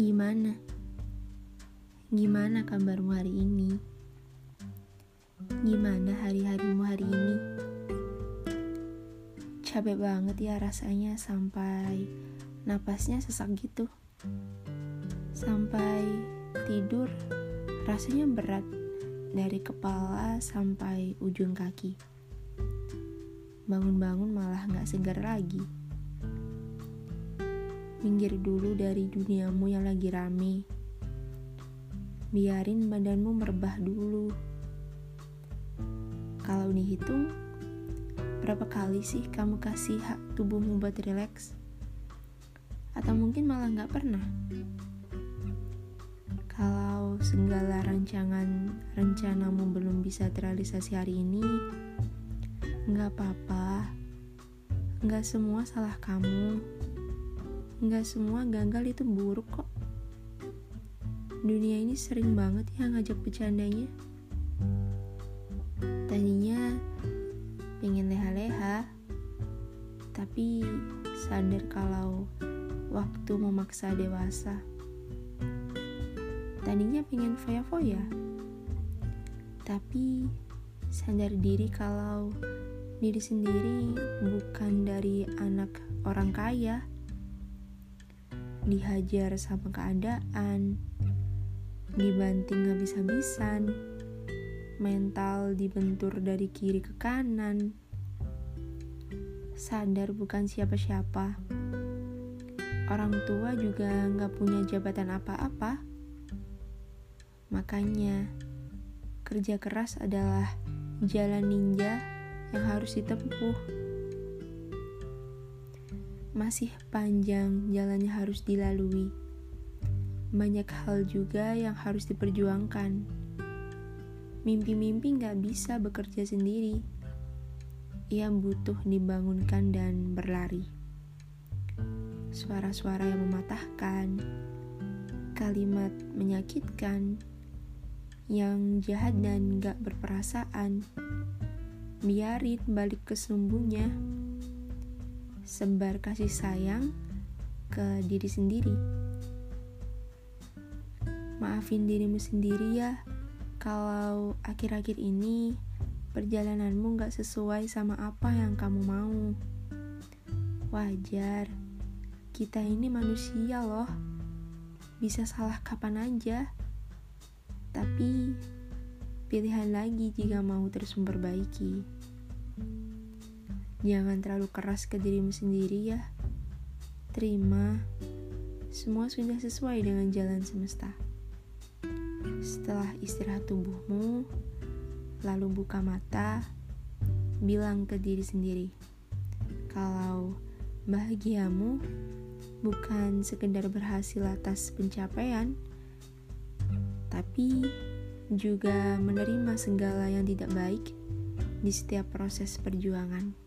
gimana? Gimana kabarmu hari ini? Gimana hari-harimu hari ini? Capek banget ya rasanya sampai napasnya sesak gitu. Sampai tidur rasanya berat dari kepala sampai ujung kaki. Bangun-bangun malah gak segar lagi. Minggir dulu dari duniamu yang lagi rame. Biarin badanmu merebah dulu. Kalau dihitung, berapa kali sih kamu kasih hak tubuhmu buat rileks? Atau mungkin malah gak pernah? Kalau segala rancangan rencanamu belum bisa terrealisasi hari ini, nggak apa-apa. Nggak semua salah kamu. Nggak semua gagal itu buruk kok. Dunia ini sering banget ya ngajak bercandanya. Tadinya pengen leha-leha, tapi sadar kalau waktu memaksa dewasa. Tadinya pengen foya-foya, tapi sadar diri kalau diri sendiri bukan dari anak orang kaya. Dihajar sama keadaan, dibanting habis-habisan, mental dibentur dari kiri ke kanan. Sadar bukan siapa-siapa. Orang tua juga nggak punya jabatan apa-apa Makanya, kerja keras adalah jalan ninja yang harus ditempuh. Masih panjang jalannya harus dilalui. Banyak hal juga yang harus diperjuangkan. Mimpi-mimpi gak bisa bekerja sendiri. Ia butuh dibangunkan dan berlari. Suara-suara yang mematahkan, kalimat menyakitkan, yang jahat dan gak berperasaan. Biarin balik ke sumbunya. Sebar kasih sayang ke diri sendiri. Maafin dirimu sendiri ya, kalau akhir-akhir ini perjalananmu gak sesuai sama apa yang kamu mau. Wajar, kita ini manusia loh. Bisa salah kapan aja. Tapi pilihan lagi jika mau terus memperbaiki. Jangan terlalu keras ke dirimu sendiri ya. Terima, semua sudah sesuai dengan jalan semesta. Setelah istirahat tubuhmu, lalu buka mata, bilang ke diri sendiri, kalau bahagiamu bukan sekedar berhasil atas pencapaian, tapi juga menerima segala yang tidak baik di setiap proses perjuangan.